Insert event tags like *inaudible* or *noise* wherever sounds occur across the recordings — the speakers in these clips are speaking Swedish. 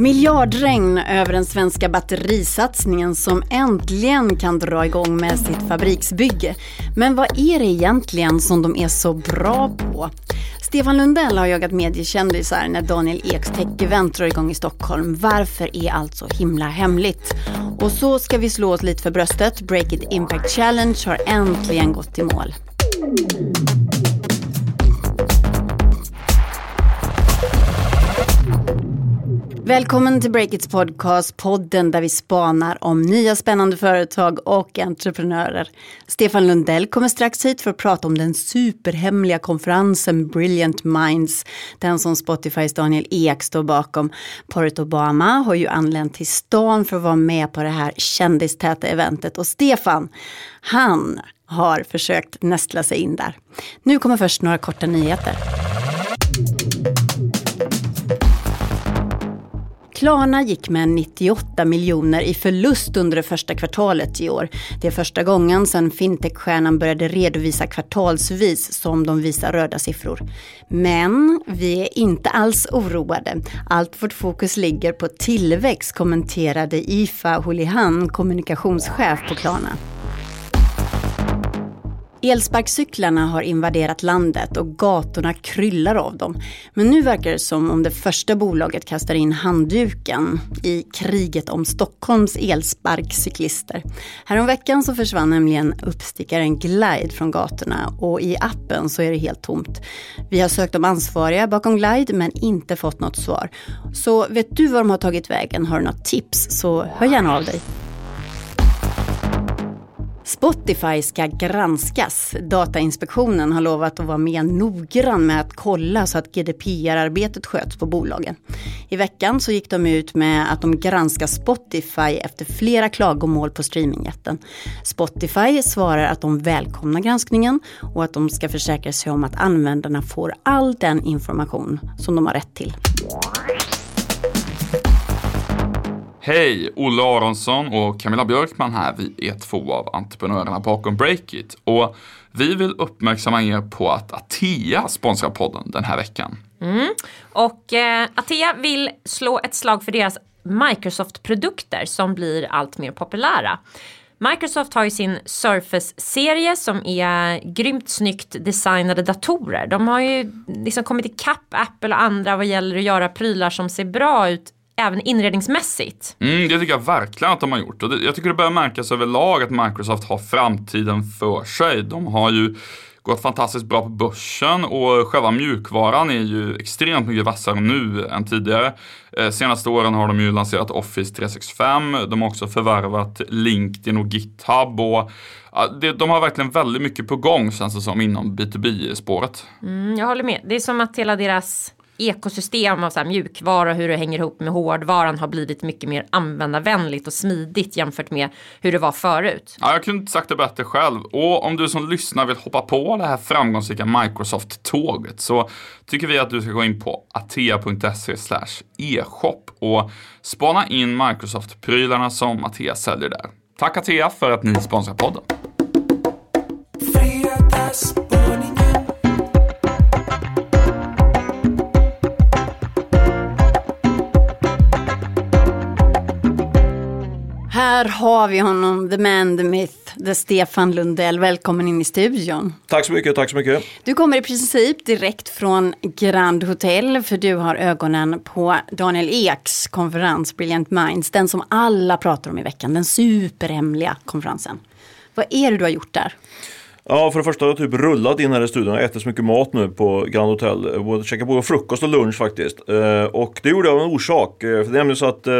Miljardregn över den svenska batterisatsningen som äntligen kan dra igång med sitt fabriksbygge. Men vad är det egentligen som de är så bra på? Stefan Lundell har jagat mediekändisar när Daniel Eks tech-event drar igång i Stockholm. Varför är allt så himla hemligt? Och så ska vi slå oss lite för bröstet. Break It Impact Challenge har äntligen gått i mål. Välkommen till Breakits podcast, podden där vi spanar om nya spännande företag och entreprenörer. Stefan Lundell kommer strax hit för att prata om den superhemliga konferensen Brilliant Minds, den som Spotifys Daniel Ek står bakom. Paret Obama har ju anlänt till stan för att vara med på det här kändistäta eventet och Stefan, han har försökt nästla sig in där. Nu kommer först några korta nyheter. Klarna gick med 98 miljoner i förlust under det första kvartalet i år. Det är första gången sedan fintechstjärnan började redovisa kvartalsvis som de visar röda siffror. Men vi är inte alls oroade. Allt vårt fokus ligger på tillväxt kommenterade Ifa Holihan, kommunikationschef på Klarna. Elsparkcyklarna har invaderat landet och gatorna kryllar av dem. Men nu verkar det som om det första bolaget kastar in handduken i kriget om Stockholms elsparkcyklister. Häromveckan så försvann nämligen uppstickaren Glide från gatorna och i appen så är det helt tomt. Vi har sökt de ansvariga bakom Glide men inte fått något svar. Så vet du var de har tagit vägen? Har du något tips så hör gärna av dig. Spotify ska granskas. Datainspektionen har lovat att vara mer noggrann med att kolla så att GDPR-arbetet sköts på bolagen. I veckan så gick de ut med att de granskar Spotify efter flera klagomål på streamingjätten. Spotify svarar att de välkomnar granskningen och att de ska försäkra sig om att användarna får all den information som de har rätt till. Hej! Olle Aronsson och Camilla Björkman här. Vi är två av entreprenörerna bakom Breakit. Och vi vill uppmärksamma er på att Atea sponsrar podden den här veckan. Mm. Och eh, Atea vill slå ett slag för deras Microsoft-produkter som blir allt mer populära. Microsoft har ju sin Surface-serie som är grymt snyggt designade datorer. De har ju liksom kommit ikapp Apple och andra vad gäller att göra prylar som ser bra ut även inredningsmässigt. Mm, det tycker jag verkligen att de har gjort. Och det, jag tycker det börjar märkas överlag att Microsoft har framtiden för sig. De har ju gått fantastiskt bra på börsen och själva mjukvaran är ju extremt mycket vassare nu än tidigare. Eh, senaste åren har de ju lanserat Office 365, de har också förvärvat LinkedIn och GitHub och de har verkligen väldigt mycket på gång känns det som inom B2B-spåret. Mm, jag håller med, det är som att hela deras ekosystem av så här mjukvara och hur det hänger ihop med hårdvaran har blivit mycket mer användarvänligt och smidigt jämfört med hur det var förut. Ja, jag kunde inte sagt det bättre själv. Och om du som lyssnar vill hoppa på det här framgångsrika Microsoft-tåget så tycker vi att du ska gå in på atea.se e-shop och spana in Microsoft-prylarna som Atea säljer där. Tack Atea för att ni sponsrar podden. Här har vi honom, the man, the myth, the Stefan Lundell. Välkommen in i studion. Tack så mycket, tack så mycket. Du kommer i princip direkt från Grand Hotel för du har ögonen på Daniel Eks konferens Brilliant Minds. Den som alla pratar om i veckan, den superhemliga konferensen. Vad är det du har gjort där? Ja, för det första har jag typ rullat in här i studion. Jag äter så mycket mat nu på Grand Hotel. Jag käkar både frukost och lunch faktiskt. Eh, och det gjorde jag av en orsak. Eh, för det är nämligen så att eh,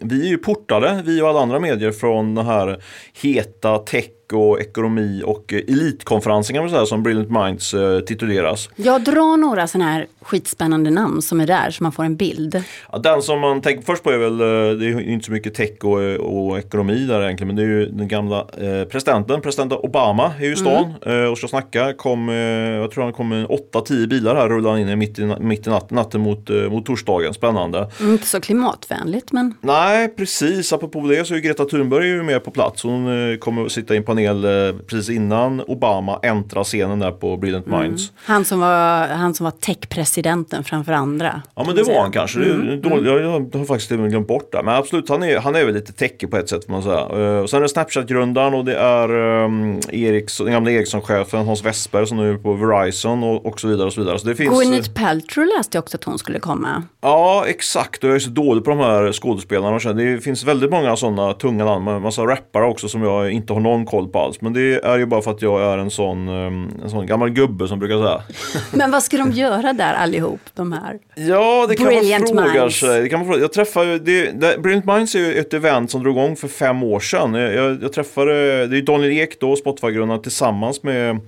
vi är ju portade, vi och alla andra medier, från den här heta tech och ekonomi och elitkonferensen kan man säga som Brilliant Minds eh, tituleras. Jag drar några sådana här skitspännande namn som är där så man får en bild. Ja, den som man tänker först på är väl, eh, det är inte så mycket tech och, och ekonomi där egentligen men det är ju den gamla eh, presidenten, president Obama är ju i stan mm. eh, och ska snacka. Kom, eh, jag tror han kom med 8-10 bilar här rullade in mitt i, mitt i natten, natten mot, eh, mot torsdagen. Spännande. Inte så klimatvänligt men. Nej precis, apropå det så är Greta Thunberg ju med på plats. Hon kommer att sitta i en panel panel eh, precis innan Obama äntrar scenen där på Brilliant Mm. Minds. Han som var, han som var techpresidenten framför andra. Ja men det var han kanske. Det är dåligt. Jag, jag har faktiskt glömt bort det. Men absolut, han är, han är väl lite techig på ett sätt får man säga. Eh, och sen är det Snapchat-grundaren och det är um, Ericsson, den gamla Ericsson-chefen Hans Westberg som nu är på Verizon och, och så vidare. Och så vidare. Så det finns, Gwyneth Paltrow läste jag också att hon skulle komma. Ja, exakt. Och jag är så dålig på de här skådespelarna. Det finns väldigt många sådana tunga namn. Massa rappare också som jag inte har någon koll på alls. Men det är ju bara för att jag är en sån, um, en sån gammal gubbe som brukar säga. *laughs* Men vad ska de göra där allihop, de här? Ja, det kan Brilliant man fråga Minds. sig. Det kan man fråga. Jag träffade, det, det, Brilliant Minds är ju ett event som drog igång för fem år sedan. Jag, jag, jag träffade, det är Daniel Ek då, Spotify-grundaren tillsammans med,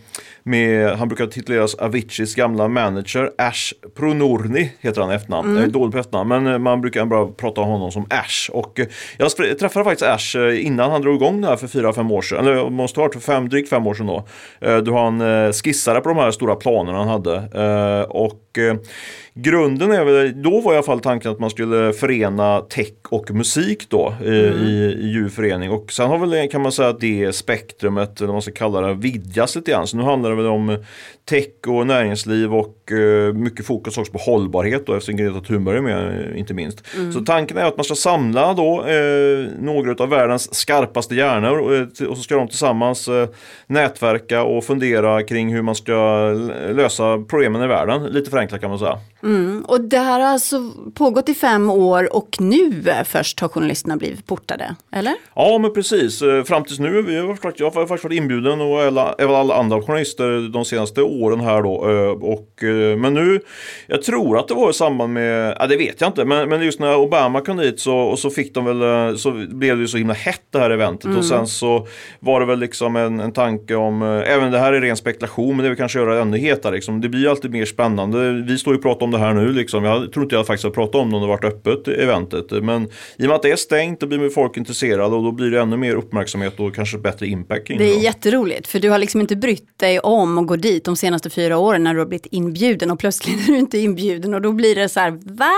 med, han brukar tituleras Aviciis gamla manager, Ash Pronorni heter han i efternamn. Jag är dålig på efternamn, men eh, man brukar bara prata om honom som Ash. Och eh, jag träffade faktiskt Ash eh, innan han drog igång det här för fyra, fem år sedan. Eller måste ha varit för fem, drygt fem år sedan då. Då han skissade på de här stora planerna han hade. Och grunden är väl, då var i alla fall tanken att man skulle förena tech och musik då eh, i, i djurförening. Och sen har väl kan man säga att det spektrumet, eller vad man ska kalla det, vidgas lite grann. Så nu handlar det väl om tech och näringsliv och eh, mycket fokus också på hållbarhet då eftersom Greta Thunberg är med eh, inte minst. Så tanken är att man ska samla då eh, några av världens skarpaste hjärnor och, till- och så ska de tillsammans nätverka och fundera kring hur man ska lösa problemen i världen. Lite förenklat kan man säga. Och det här har alltså pågått i fem år och nu först har journalisterna blivit portade, eller? Ja men precis, Eh, fram tills nu, vi har faktiskt, jag har faktiskt varit inbjuden och alla, även alla andra journalister de senaste åren här då. eh, Och, eh, men nu, jag tror att det var i samband med, ja det vet jag inte, men, men just när Obama kom dit så, och så fick de väl, så blev det ju så himla hett det här eventet och sen så var det väl liksom en, en tanke om, även det här är ren spekulation men det vill kanske göra det ännu hetare liksom. Det blir alltid mer spännande. Vi står ju och pratar om det här nu liksom. Jag tror inte jag faktiskt har pratat om det om det varit öppet eventet. Men i och med att det är stängt då blir folk intresserade och då blir det ännu mer uppmärksamhet och kanske bättre impact Det är då. jätteroligt för du har liksom inte brytt dig om att gå dit de senaste fyra åren när du har blivit inbjuden och plötsligt *laughs* är du inte inbjuden och då blir det så här, va?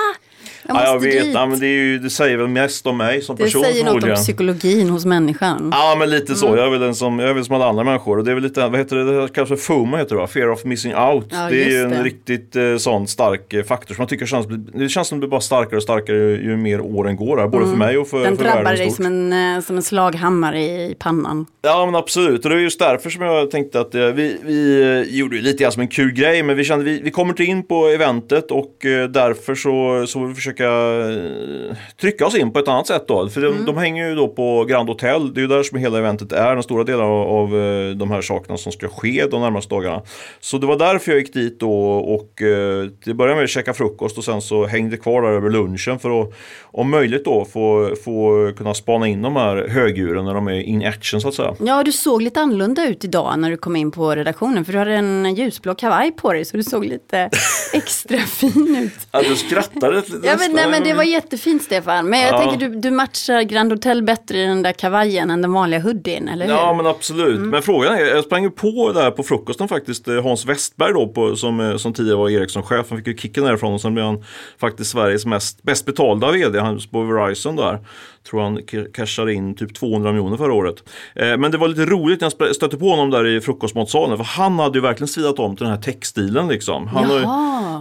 Jag Ja, jag vet, ja, men det, ju, det säger väl mest om mig som det person säger något om förmodligen. psykologin hos människan. Ja men lite så, jag är väl en som, jag är väl som alla andra människor och det är väl lite, vad heter det, det för FOMO heter det va? Fear of missing out. Ja, det är ju en det. riktigt eh, sån stark eh, faktor som jag tycker känns, det känns som det blir bara starkare och starkare ju, ju mer åren går här, både för mig och för, Den för drabbar världen dig stort. som en, eh, som en slaghammare i pannan. Ja men absolut och det är just därför som jag tänkte att eh, vi, vi eh, gjorde lite grann som en kul grej men vi kände vi, vi kommer inte in på eventet och eh, därför så, så vi försöka eh, trycka oss in på ett annat sätt då. För de, de hänger ju då på Grand Hotel, det är ju där som hela eventet är, den stora delen av, av eh, de här sakerna som ska ske de närmaste dagarna. Så det var därför jag gick dit då och eh, det började med att käka frukost och sen så hängde kvar där över lunchen för att om möjligt då få, få kunna spana in de här högdjuren när de är in action så att säga. Ja, du såg lite annorlunda ut idag när du kom in på redaktionen för du hade en ljusblå kavaj på dig så du såg lite *laughs* extra fin ut. Ja, du skrattade lite. Ja, men, nej, men det var jättefint Stefan. Men jag Ja. tänker du, du matchar Grand Hotel bättre i den där kavajen än den vanliga hoodien, eller hur? Ja men absolut. Mm. Men frågan är, jag sprang ju på där på frukosten faktiskt eh, Hans Westberg då på, som, eh, som tidigare var Ericsson-chef. Han fick ju kicken därifrån och sen blev han faktiskt Sveriges mest, bäst betalda vd. Han på Verizon där. Tror han ca- cashade in typ 200 miljoner förra året. Eh, men det var lite roligt när jag stötte på honom där i frukostmatsalen. För han hade ju verkligen svidat om till den här textilen liksom. Han har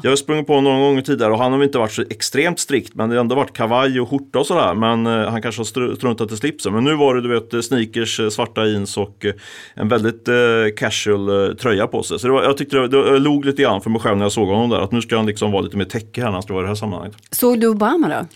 jag har sprungit på honom några gånger tidigare och han har inte varit så extremt strikt men det har ändå varit kavaj och skjorta och sådär. Men eh, han kanske har str- struntat i slipsen. Men nu var det du vet eh, sneakers, svarta jeans och en väldigt casual tröja på sig. Så var, jag tyckte det, det, jag log lite grann för mig själv när jag såg honom där. Att nu ska han liksom vara lite mer techig här när han ska vara i det här sammanhanget. Såg du Obama då?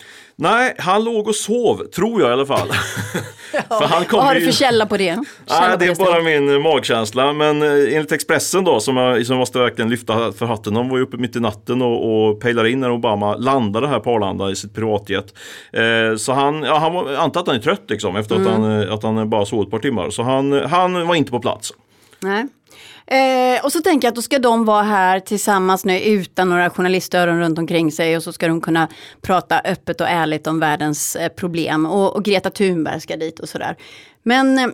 Nej, han låg och sov, tror jag i alla fall. *laughs* för han kom Vad har du för källa på det? Källa Nej, det är bara min eh, magkänsla. Men eh, enligt Expressen då, som jag som jag måste verkligen lyfta för hatten. De var ju uppe mitt i natten och, och pejlade in när Obama landade här på Arlanda i sitt privatjet. Eh, så han, ja, han var, antar att han är trött liksom efter att, han, eh, att han bara sov ett par timmar. Så han, han var inte på plats. Nej. Eh, och så tänker jag att då ska de vara här tillsammans nu utan några journalistöron runt omkring sig och så ska de kunna prata öppet och ärligt om världens eh, problem och, och Greta Thunberg ska dit och sådär. Men eh,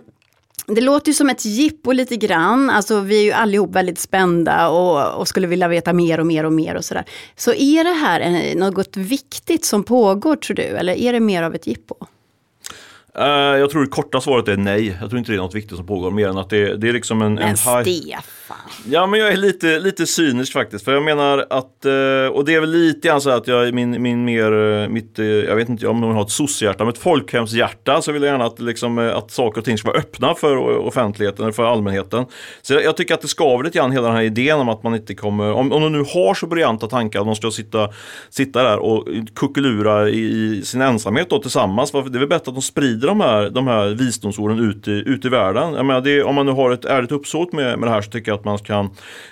det låter ju som ett jippo lite grann, alltså vi är ju allihop väldigt spända och, och skulle vilja veta mer och mer och mer och sådär. Så är det här något viktigt som pågår tror du, eller är det mer av ett jippo? Uh, jag tror det korta svaret är nej. Jag tror inte det är något viktigt som pågår mer än att det, det är liksom en... Men en Stefan. Ja men jag är lite, lite cynisk faktiskt. För jag menar att, uh, och det är väl lite grann så att jag min, min mer, uh, mitt, jag vet inte om man har ett soc-hjärta, men ett folkhemshjärta så vill jag gärna att, liksom, att saker och ting ska vara öppna för offentligheten, för allmänheten. Så jag, jag tycker att det skaver lite grann hela den här idén om att man inte kommer, om, om de nu har så briljanta tankar att de ska sitta, sitta där och kuckelura i, i sin ensamhet då tillsammans. Det är väl bättre att de sprider de här, de här visdomsorden ut i, ut i världen. Jag menar, det, om man nu har ett ärligt uppsåt med, med det här så tycker jag att man kan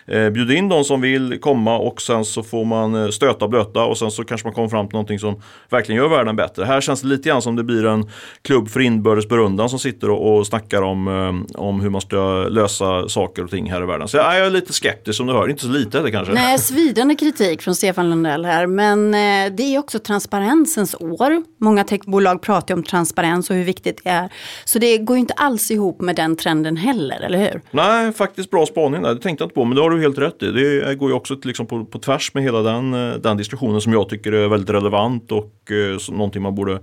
eh, bjuda in de som vill komma och sen så får man eh, stöta och blöta och sen så kanske man kommer fram till någonting som verkligen gör världen bättre. Här känns det lite grann som det blir en klubb för inbördes berundan som sitter och, och snackar om, eh, om hur man ska lösa saker och ting här i världen. Så jag är lite skeptisk som du hör, inte så lite det kanske. Nej, svidande kritik från Stefan Lundell här, men eh, det är också transparensens år. Många techbolag pratar om transparens och hur viktigt det är. Så det går ju inte alls ihop med den trenden heller, eller hur? Nej, faktiskt bra spaning där. Det tänkte jag inte på, men det har du helt rätt i. Det går ju också liksom på, på tvärs med hela den, eh, den diskussionen som jag tycker är väldigt relevant och eh, någonting man borde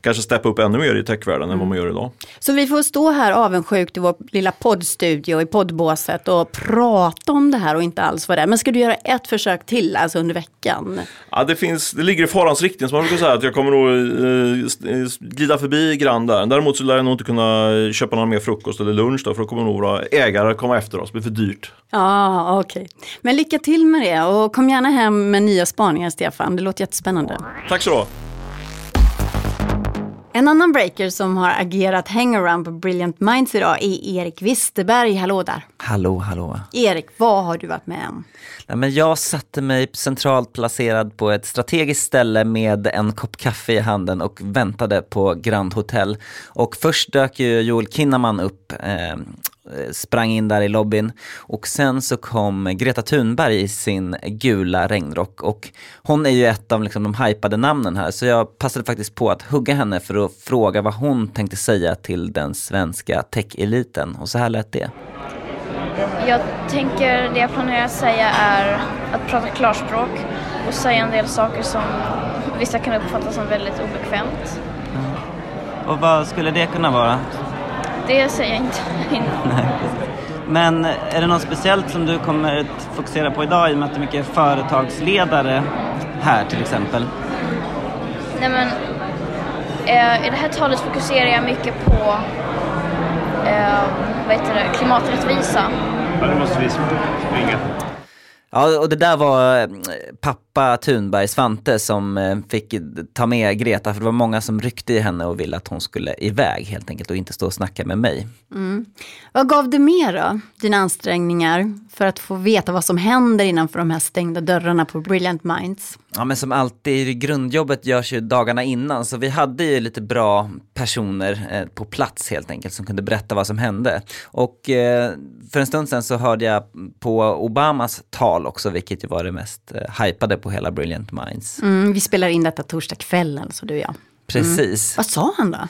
kanske steppa upp ännu mer i techvärlden mm. än vad man gör idag. Så vi får stå här avundsjukt i vår lilla poddstudio i poddbåset och prata om det här och inte alls vara det. Men ska du göra ett försök till alltså under veckan? Ja, det, finns, det ligger i farans riktning som man brukar säga att jag kommer nog eh, glida förbi grann där. Däremot så lär jag nog inte kunna köpa någon mer frukost eller lunch då, för då kommer nog våra ägare komma efter oss. Det blir för dyrt. Ja, okej. Okay. Men lycka till med det och kom gärna hem med nya spaningar Stefan. Det låter jättespännande. Tack så du en annan breaker som har agerat hangaround på Brilliant Minds idag är Erik Wisterberg. Hallå där! Hallå, hallå! Erik, vad har du varit med om? Nej, men jag satte mig centralt placerad på ett strategiskt ställe med en kopp kaffe i handen och väntade på Grand Hotel. Och först dök ju Joel Kinnaman upp eh, sprang in där i lobbyn. Och sen så kom Greta Thunberg i sin gula regnrock och hon är ju ett av liksom de hypade namnen här så jag passade faktiskt på att hugga henne för att fråga vad hon tänkte säga till den svenska tech-eliten och så här lät det. Jag tänker, det jag planerar att säga är att prata klarspråk och säga en del saker som vissa kan uppfatta som väldigt obekvämt. Mm. Och vad skulle det kunna vara? Det säger jag inte. *laughs* Nej, Men är det något speciellt som du kommer att fokusera på idag i och med att det är mycket företagsledare här till exempel? Nej men, eh, i det här talet fokuserar jag mycket på eh, vad heter det, klimaträttvisa. Ja, det måste vi springa. Ja, och det där var eh, pappa Thunberg, Svante, som eh, fick ta med Greta, för det var många som ryckte i henne och ville att hon skulle iväg helt enkelt och inte stå och snacka med mig. Mm. Vad gav det mer då, dina ansträngningar för att få veta vad som händer innanför de här stängda dörrarna på Brilliant Minds? Ja men som alltid, grundjobbet görs ju dagarna innan så vi hade ju lite bra personer eh, på plats helt enkelt som kunde berätta vad som hände. Och eh, för en stund sedan så hörde jag på Obamas tal också, vilket ju var det mest eh, hypade på hela Brilliant Minds. Mm, vi spelar in detta torsdag kväll alltså du och jag. Precis. Mm. Vad sa han då?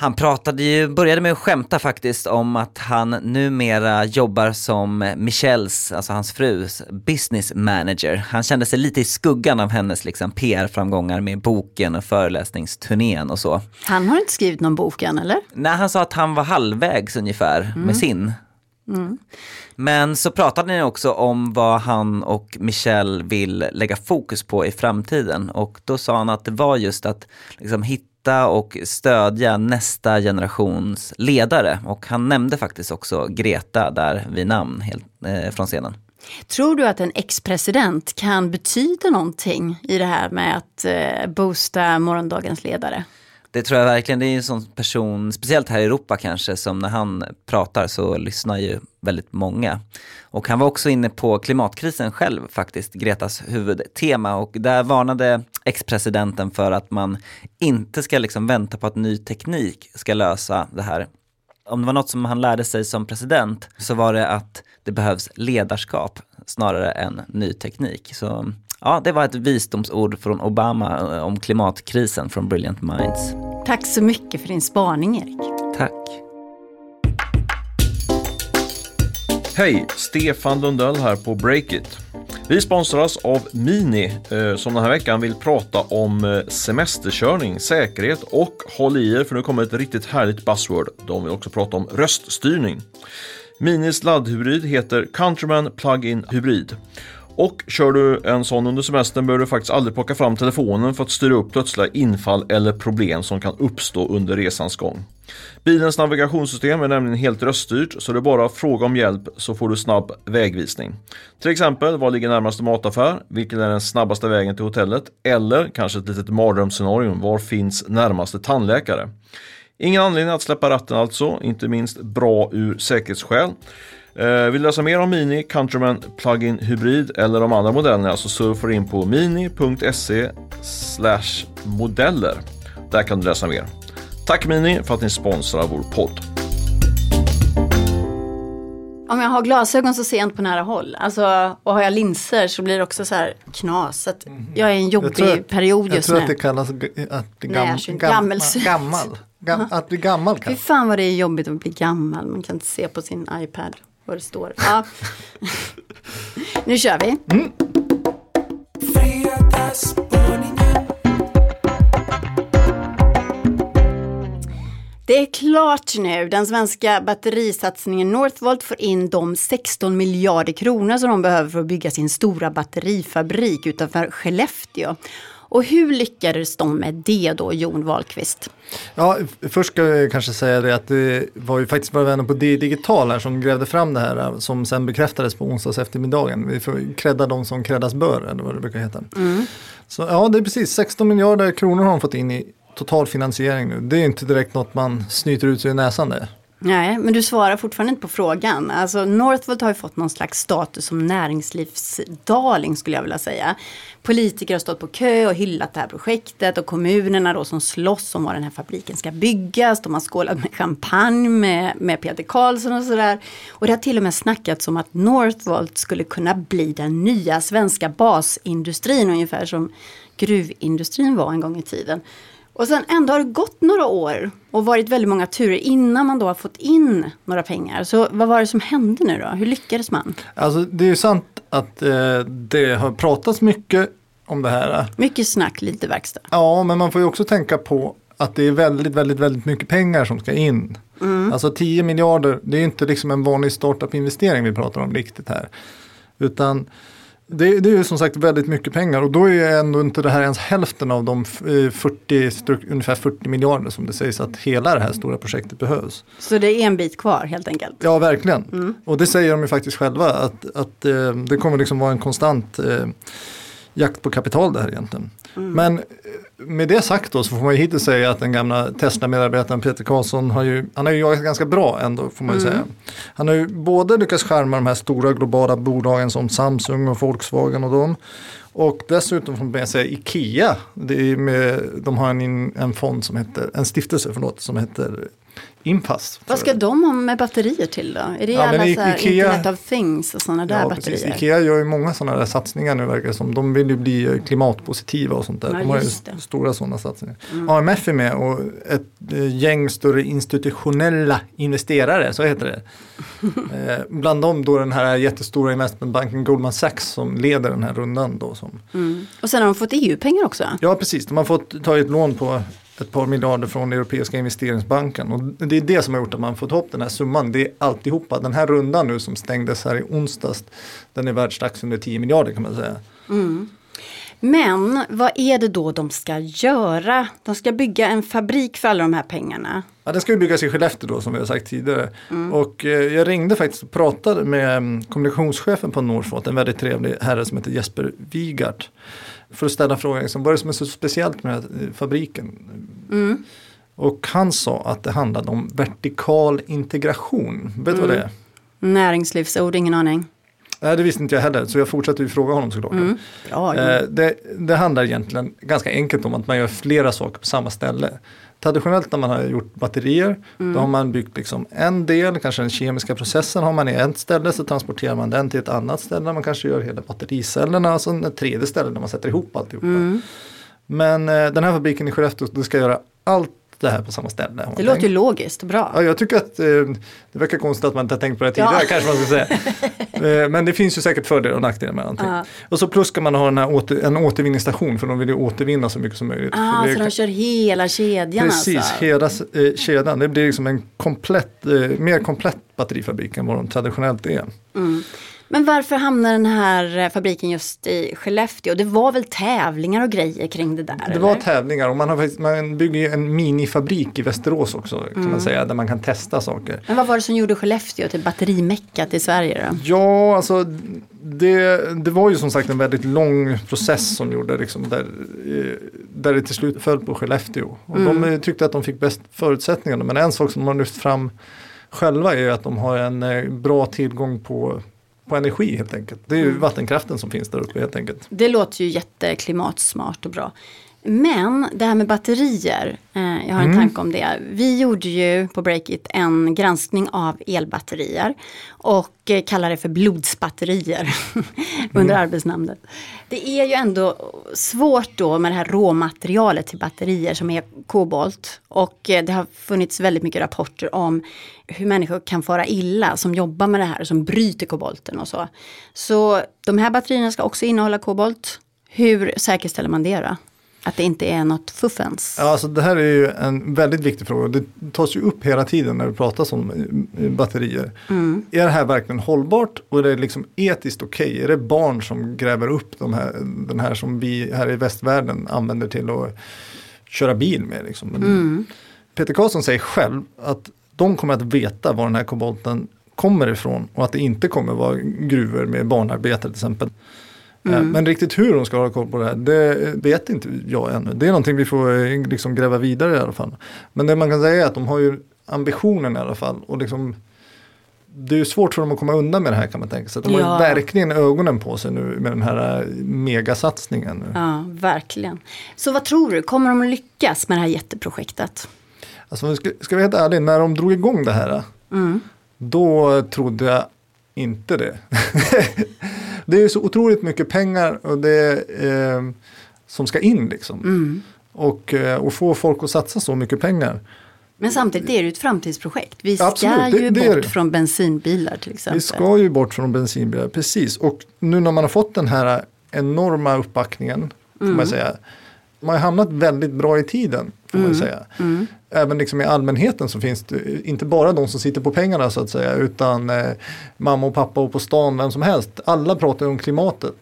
Han pratade ju, började med att skämta faktiskt om att han numera jobbar som Michelles, alltså hans frus, business manager. Han kände sig lite i skuggan av hennes liksom, PR-framgångar med boken och föreläsningsturnén och så. Han har inte skrivit någon bok än eller? Nej, han sa att han var halvvägs ungefär mm. med sin. Mm. Men så pratade ni också om vad han och Michelle vill lägga fokus på i framtiden och då sa han att det var just att liksom, hitta och stödja nästa generations ledare. Och han nämnde faktiskt också Greta där vid namn helt, eh, från scenen. Tror du att en ex-president kan betyda någonting i det här med att eh, boosta morgondagens ledare? Det tror jag verkligen. Det är en sån person, speciellt här i Europa kanske, som när han pratar så lyssnar ju väldigt många. Och han var också inne på klimatkrisen själv faktiskt, Gretas huvudtema. Och där varnade ex-presidenten för att man inte ska liksom vänta på att ny teknik ska lösa det här. Om det var något som han lärde sig som president så var det att det behövs ledarskap snarare än ny teknik. Så ja, det var ett visdomsord från Obama eh, om klimatkrisen från Brilliant Minds. Tack så mycket för din spaning Erik. Tack. Hej, Stefan Lundell här på Breakit. Vi sponsras av Mini eh, som den här veckan vill prata om eh, semesterkörning, säkerhet och håll i er för nu kommer ett riktigt härligt buzzword. De vill också prata om röststyrning. Minis laddhybrid heter Countryman Plug-in Hybrid. Och kör du en sån under semestern behöver du faktiskt aldrig plocka fram telefonen för att styra upp plötsliga infall eller problem som kan uppstå under resans gång. Bilens navigationssystem är nämligen helt röststyrt så det är bara att fråga om hjälp så får du snabb vägvisning. Till exempel, var ligger närmaste mataffär? Vilken är den snabbaste vägen till hotellet? Eller kanske ett litet mardrömsscenario, var finns närmaste tandläkare? Ingen anledning att släppa ratten alltså, inte minst bra ur säkerhetsskäl. Eh, vill du läsa mer om Mini Countryman Plug-in Hybrid eller de andra modellerna så surfar in på mini.se modeller. Där kan du läsa mer. Tack Mini för att ni sponsrar vår podd. Om jag har glasögon så ser jag inte på nära håll. Alltså, och har jag linser så blir det också så här knas. Så att jag är i en jobbig tror att- period Jag just tror nu. att det kallas att bli Nej, gam, jag gam, gammelsyn. gammal. Gam, att bli gammal Fy kanske. fan vad det är jobbigt att bli gammal. Man kan inte se på sin iPad vad det står. Ja. *laughs* nu kör vi. Det är klart nu. Den svenska batterisatsningen Northvolt får in de 16 miljarder kronor som de behöver för att bygga sin stora batterifabrik utanför Skellefteå. Och hur lyckades de med det då, Jon Wahlqvist? Ja, först ska jag kanske säga det att det var ju faktiskt våra vänner på D Digital här som grävde fram det här som sen bekräftades på onsdags eftermiddagen. Vi får credda de som creddas bör eller vad det brukar heta. Så ja, det är precis 16 miljarder kronor har de fått in i total finansiering nu. Det är inte direkt något man snyter ut sig i näsan det. Nej, men du svarar fortfarande inte på frågan. Alltså Northvolt har ju fått någon slags status som näringslivsdarling skulle jag vilja säga. Politiker har stått på kö och hyllat det här projektet och kommunerna då som slåss om var den här fabriken ska byggas. De har skålat med champagne med, med Peter Karlsson och sådär. Och det har till och med snackats om att Northvolt skulle kunna bli den nya svenska basindustrin ungefär som gruvindustrin var en gång i tiden. Och sen ändå har det gått några år och varit väldigt många turer innan man då har fått in några pengar. Så vad var det som hände nu då? Hur lyckades man? Alltså det är ju sant att eh, det har pratats mycket om det här. Mycket snack, lite verkstad. Ja, men man får ju också tänka på att det är väldigt, väldigt, väldigt mycket pengar som ska in. Alltså 10 miljarder, det är inte liksom en vanlig startup-investering vi pratar om riktigt här. Utan det, det är ju som sagt väldigt mycket pengar och då är ändå inte det här ens hälften av de eh, 40, stru- ungefär 40 miljarder som det sägs att hela det här stora projektet behövs. Så det är en bit kvar helt enkelt. Ja, verkligen. Och det säger de ju faktiskt själva att, att eh, det kommer liksom vara en konstant eh, jakt på kapital det här egentligen. Men eh, med det sagt då så får man ju hittills säga att den gamla Tesla-medarbetaren Peter Karlsson har ju, han har ju jagat ganska bra ändå får man ju säga. Han har ju både lyckats skärma de här stora globala bolagen som Samsung och Volkswagen och dem. Och dessutom får man sig Ikea. Det är med, de har en, en fond som heter, en stiftelse förlåt, som heter Impass. Vad ska de ha med batterier till då? Är det Ja, alla I- så här Ikea- Internet of Things och sådana där Ja, batterier? precis. Ikea gör ju många sådana där satsningar nu verkar det som. De vill ju bli eh, klimatpositiva och sånt där. Ja, De har ju det. Mm. stora sådana satsningar. AMF är med och ett eh, gäng större institutionella investerare, så heter det. *laughs* eh, bland dem då den här jättestora investmentbanken Goldman Sachs som leder den här rundan då. Som, Mm. Och sen har de fått EU-pengar också. ja, precis. De har fått ta ett lån på ett par miljarder från Europeiska investeringsbanken. Och det är det som har gjort att man fått ihop den här summan. Det är alltihopa. Den här rundan nu som stängdes här i onsdags, den är värd strax under 10 miljarder kan man säga. Men vad är det då de ska göra? De ska bygga en fabrik för alla de här pengarna. Ja, den ska ju byggas i Skellefteå då som vi har sagt tidigare. Och eh, jag ringde faktiskt och pratade med mm, kommunikationschefen på Northvolt, en väldigt trevlig herre som heter Jesper Wigart. För att ställa frågan, liksom, vad är det som är så speciellt med fabriken? Och han sa att det handlade om vertikal integration. Vet du vad det är? Näringslivsord, ingen aning. Nej, det visste inte jag heller, så jag fortsatte ju fråga honom såklart. Bra, Jon. Eh, det, det handlar egentligen ganska enkelt om att man gör flera saker på samma ställe. Traditionellt när man har gjort batterier, då har man byggt liksom en del, kanske den kemiska processen har man i ett ställe, så transporterar man den till ett annat ställe, där man kanske gör hela battericellerna, och så ett tredje ställe där man sätter ihop alltihopa. Men eh, den här fabriken i Skellefteå, det ska göra allt det här på samma ställe. Det låter ju logiskt och bra. Ja, jag tycker att eh, det verkar konstigt att man inte har tänkt på det tidigare Ja. kanske man ska säga. *laughs* Eh, Men det finns ju säkert fördelar och nackdelar med allting. Ja. Och så plus ska man ha den här åter, en återvinningsstation för de vill ju återvinna så mycket som möjligt. Ah, det så de kör hela kedjan Precis, alltså? hela eh, kedjan. Det blir liksom en komplett, eh, mer komplett batterifabrik än vad de traditionellt är. Men varför hamnar den här eh, fabriken just i Skellefteå? Det var väl tävlingar och grejer kring det där? Det var eller? tävlingar och man, har, man bygger en minifabrik i Västerås också kan Mm. man säga, där man kan testa saker. Men vad var det som gjorde Skellefteå till batterimeckat i Sverige då? Ja, alltså det, det var ju som sagt en väldigt lång process som gjorde liksom där, eh, där det till slut föll på Skellefteå. Och De eh, tyckte att de fick bäst förutsättningar. Men en sak som de har lyft fram själva är ju att de har en bra tillgång på, på energi helt enkelt. Det är ju vattenkraften som finns där uppe helt enkelt. Det låter ju jätteklimatsmart och bra. Men det här med batterier, eh, jag har en tanke om det. Vi gjorde ju på Breakit en granskning av elbatterier och eh, kallar det för blodsbatterier *laughs* under arbetsnamnet. Det är ju ändå svårt då med det här råmaterialet till batterier som är kobolt. Och eh, det har funnits väldigt mycket rapporter om hur människor kan fara illa som jobbar med det här, som bryter kobolten och så. Så de här batterierna ska också innehålla kobolt. Hur säkerställer man det då? Att det inte är något fuffens? Ja, alltså det här är ju en väldigt viktig fråga. Det tas ju upp hela tiden när det pratas om eh, batterier. Är det här verkligen hållbart och är det liksom etiskt okej? Är det barn som gräver upp de här, den här som vi här i västvärlden använder till att köra bil med? Liksom? Men Peter Karlsson säger själv att de kommer att veta var den här kobolten kommer ifrån och att det inte kommer vara gruvor med barnarbetare till exempel. Eh, Men riktigt hur de ska ha koll på det här, det vet inte jag ännu. Det är någonting vi får eh, liksom gräva vidare i alla fall. Men det man kan säga är att de har ju ambitionen i alla fall. Och liksom, det är ju svårt för dem att komma undan med det här kan man tänka sig. De har Ja. ju verkligen ögonen på sig nu med den här eh, megasatsningen. Nu. Ja, verkligen. Så vad tror du, kommer de att lyckas med det här jätteprojektet? Alltså, ska, ska vi vara helt ärliga, när de drog igång det här. Då trodde jag inte det. *laughs* det är så otroligt mycket pengar och det eh, som ska in liksom. Och, eh, och få folk att satsa så mycket pengar. Men samtidigt är det ett framtidsprojekt. Vi ska Absolut, det- ju det bort det. från bensinbilar till exempel. Vi ska ju bort från bensinbilar, precis. Och nu när man har fått den här enorma uppbackningen, får man säga. Man har hamnat väldigt bra i tiden, får man säga. Även liksom i allmänheten så finns det inte bara de som sitter på pengarna så att säga, utan eh, mamma och pappa och på stan, vem som helst. Alla pratar om klimatet.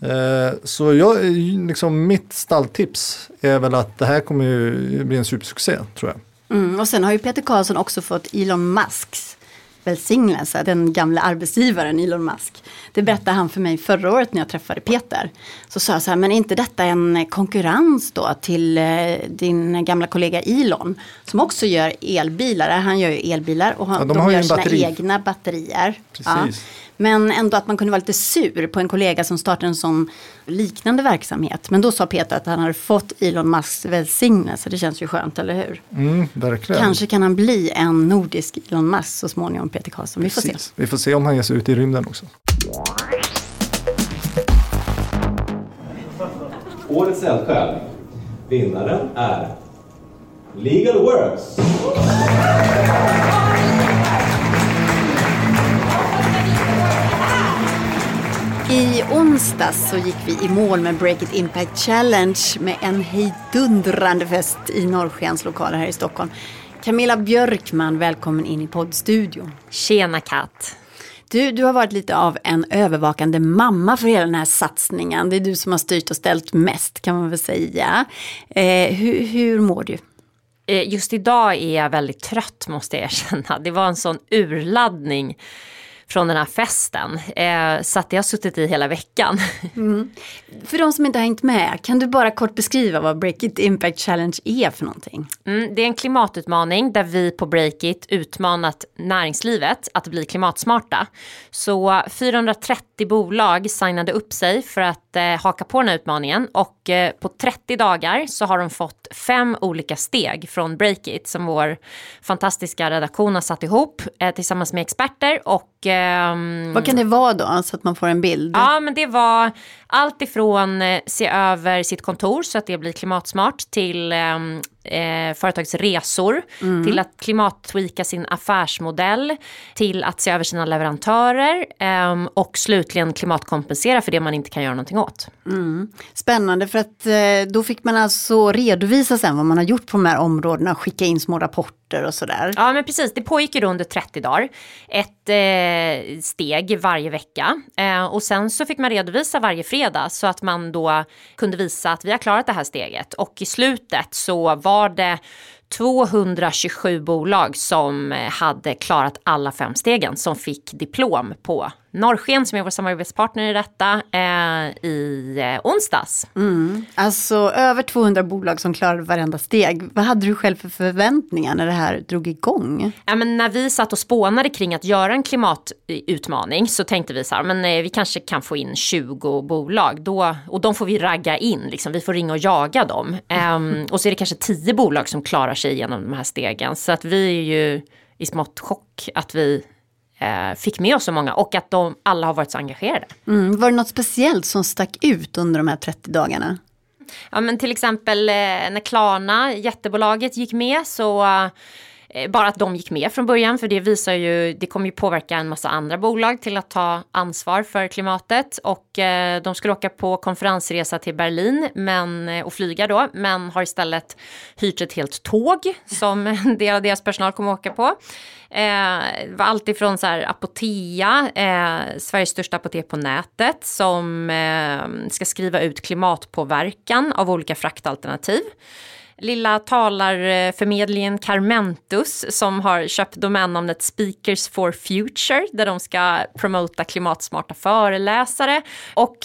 Eh, så jag, liksom, mitt stalltips är väl att det här kommer ju bli en supersuccé, tror jag. Mm, och sen har ju Peter Karlsson också fått Elon Musks välsignelse, den gamla arbetsgivaren Elon Musk. Det berättade han för mig förra året när jag träffade Peter. Så sa jag så här, men är inte detta en konkurrens då till eh, din gamla kollega Elon? Som också gör elbilar, han gör ju elbilar och han, Ja, de de, gör sina batteri. egna batterier. Precis. Men ändå att man kunde vara lite sur på en kollega som startade en sån liknande verksamhet. Men då sa Peter att han hade fått Elon Musks välsignelse. Det känns ju skönt, eller hur? Mm, verkligen. Kanske kan han bli en nordisk Elon Musk så småningom, Peter Karlsson. Vi får se. Precis. Vi får se om han ger sig ut i rymden också. Årets eldsjäl, vinnaren är Legal Works. I onsdags så gick vi i mål med Break It Impact Challenge med en hejdundrande fest i Norrskens lokaler här i Stockholm. Camilla Björkman, välkommen in i poddstudion. Tjena Kat. Du, du har varit lite av en övervakande mamma för hela den här satsningen. Det är du som har styrt och ställt mest kan man väl säga. Eh, hur, hur mår du? Eh, Just idag är jag väldigt trött måste jag erkänna. Det var en sån urladdning från den här festen. Eh, så att jag har suttit i hela veckan. *laughs* För de som inte har hängt med, kan du bara kort beskriva vad Break It Impact Challenge är för någonting? Mm, det är en klimatutmaning där vi på Breakit utmanat näringslivet att bli klimatsmarta. Så 430 bolag signade upp sig för att eh, haka på den här utmaningen och eh, på 30 dagar så har de fått fem olika steg från Breakit som vår fantastiska redaktion har satt ihop eh, tillsammans med experter och ehm, Vad kan det vara då, så att man får en bild? Ja, men det var allt ifrån eh, se över sitt kontor så att det blir klimatsmart till eh, eh, företags resor, till att klimattweaka sin affärsmodell, till att se över sina leverantörer eh, och slutligen klimatkompensera för det man inte kan göra någonting åt. Spännande för att eh, då fick man alltså redovisa sen vad man har gjort på de här områdena skicka in små rapporter och sådär. Ja men precis, det pågick ju då under 30 dagar. Ett eh, steg varje vecka. Eh, och sen så fick man redovisa varje fredag så att man då kunde visa att vi har klarat det här steget. Och i slutet så var det 227 bolag som hade klarat alla fem stegen som fick diplom på Norrsken som är vår samarbetspartner i detta eh, i eh, onsdags. Alltså över 200 bolag som klarade varenda steg. Vad hade du själv för förväntningar när det här drog igång? Ja, men när vi satt och spånade kring att göra en klimatutmaning så tänkte vi så här, men eh, vi kanske kan få in 20 bolag då, och de får vi ragga in, liksom. vi får ringa och jaga dem. Ehm, *laughs* och så är det kanske 10 bolag som klarar sig igenom de här stegen. Så att vi är ju i smått chock att vi eh, fick med oss så många och att de alla har varit så engagerade. Mm. Var det något speciellt som stack ut under de här 30 dagarna? Ja men till exempel eh, när Klarna, jättebolaget, gick med så eh, Eh, bara att de gick med från början för det visar ju, det kommer ju påverka en massa andra bolag till att ta ansvar för klimatet och eh, de skulle åka på konferensresa till Berlin men, eh, och flyga då men har istället hyrt ett helt tåg som en *laughs* del av deras personal kommer åka på. Eh, det var alltifrån så här Apotea, eh, Sveriges största apotek på nätet, som eh, ska skriva ut klimatpåverkan av olika fraktalternativ. Lilla talarförmedlingen Carmentus som har köpt domännamnet Speakers for Future där de ska promota klimatsmarta föreläsare och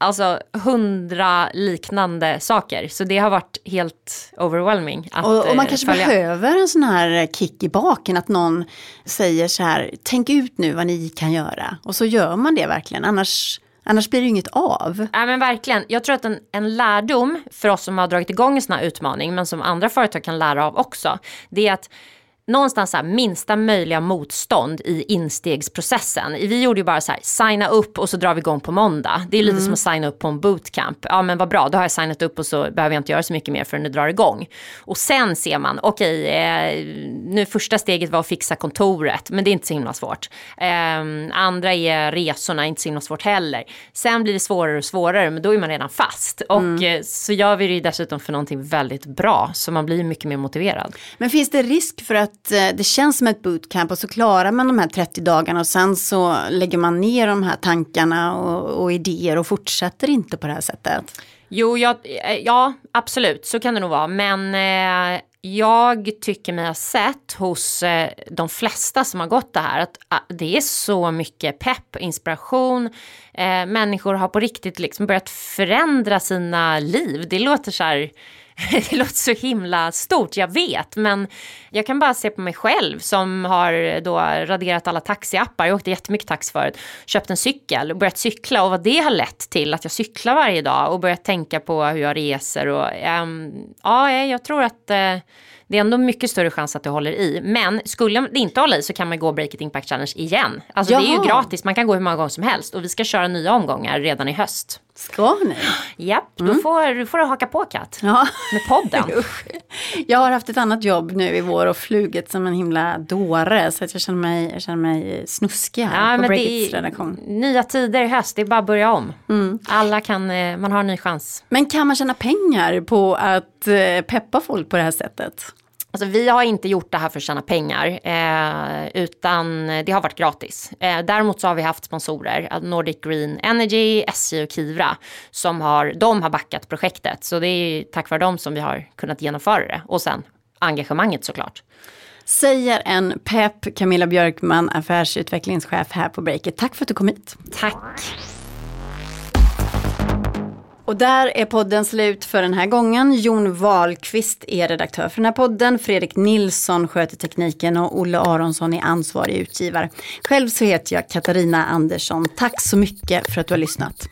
alltså hundra liknande saker. Så det har varit helt overwhelming att Och, och man eh, kanske följa. behöver en sån här kick i baken, att någon säger så här, tänk ut nu vad ni kan göra. Och så gör man det verkligen, annars, annars blir det ju inget av. Ja men verkligen. Jag tror att en, en lärdom för oss som har dragit igång en sån här utmaning men som andra företag kan lära av också. Det är att någonstans så minsta möjliga motstånd i instegsprocessen. Vi gjorde ju bara så här, signa upp och så drar vi igång på måndag. Det är lite som att signa upp på en bootcamp. Ja men vad bra, då har jag signat upp och så behöver jag inte göra så mycket mer förrän det drar igång. Och sen ser man, okej, eh, nu första steget var att fixa kontoret, men det är inte så himla svårt. Eh, andra är resorna, inte så himla svårt heller. Sen blir det svårare och svårare, men då är man redan fast. Och eh, så gör vi det ju dessutom för någonting väldigt bra, så man blir mycket mer motiverad. Men finns det risk för att att eh, det känns som ett bootcamp och så klarar man de här 30 dagarna och sen så lägger man ner de här tankarna och, och idéer och fortsätter inte på det här sättet? Jo, jag, eh, ja, absolut, så kan det nog vara. Men eh, jag tycker mig ha sett hos eh, de flesta som har gått det här att ah, det är så mycket pepp, inspiration. Eh, människor har på riktigt liksom börjat förändra sina liv. Det låter så här *laughs* det låter så himla stort, jag vet, men jag kan bara se på mig själv som har då raderat alla taxiappar. Jag åkte jättemycket taxi förut, köpt en cykel och börjat cykla och vad det har lett till att jag cyklar varje dag och börjat tänka på hur jag reser och ehm, ja, jag tror att eh, det är ändå mycket större chans att det håller i. Men skulle det inte hålla i så kan man gå Break It Impact Challenge igen. Alltså det är ju gratis, man kan gå hur många gånger som helst och vi ska köra nya omgångar redan i höst. Ska ni? Japp, då får, då får du haka på Kat. Ja. Med podden. *laughs* Jag har haft ett annat jobb nu i vår och flugit som en himla dåre så att jag känner mig, jag känner mig snuskig här Ja, på Breakits redaktion. nya tider i höst, det är bara att börja om. Alla kan, eh, man har en ny chans. Men kan man tjäna pengar på att eh, peppa folk på det här sättet? Alltså, vi har inte gjort det här för att tjäna pengar, eh, utan det har varit gratis. Eh, däremot så har vi haft sponsorer, alltså Nordic Green Energy, SJ och Kivra, som har, de har backat projektet. Så det är tack vare dem som vi har kunnat genomföra det. Och sen engagemanget såklart. Säger en pepp Camilla Björkman, affärsutvecklingschef här på Breakit. Tack för att du kom hit. Tack! Och där är podden slut för den här gången. Jon Wahlqvist är redaktör för den här podden. Fredrik Nilsson sköter tekniken och Olle Aronsson är ansvarig utgivare. Själv så heter jag Katarina Andersson. Tack så mycket för att du har lyssnat.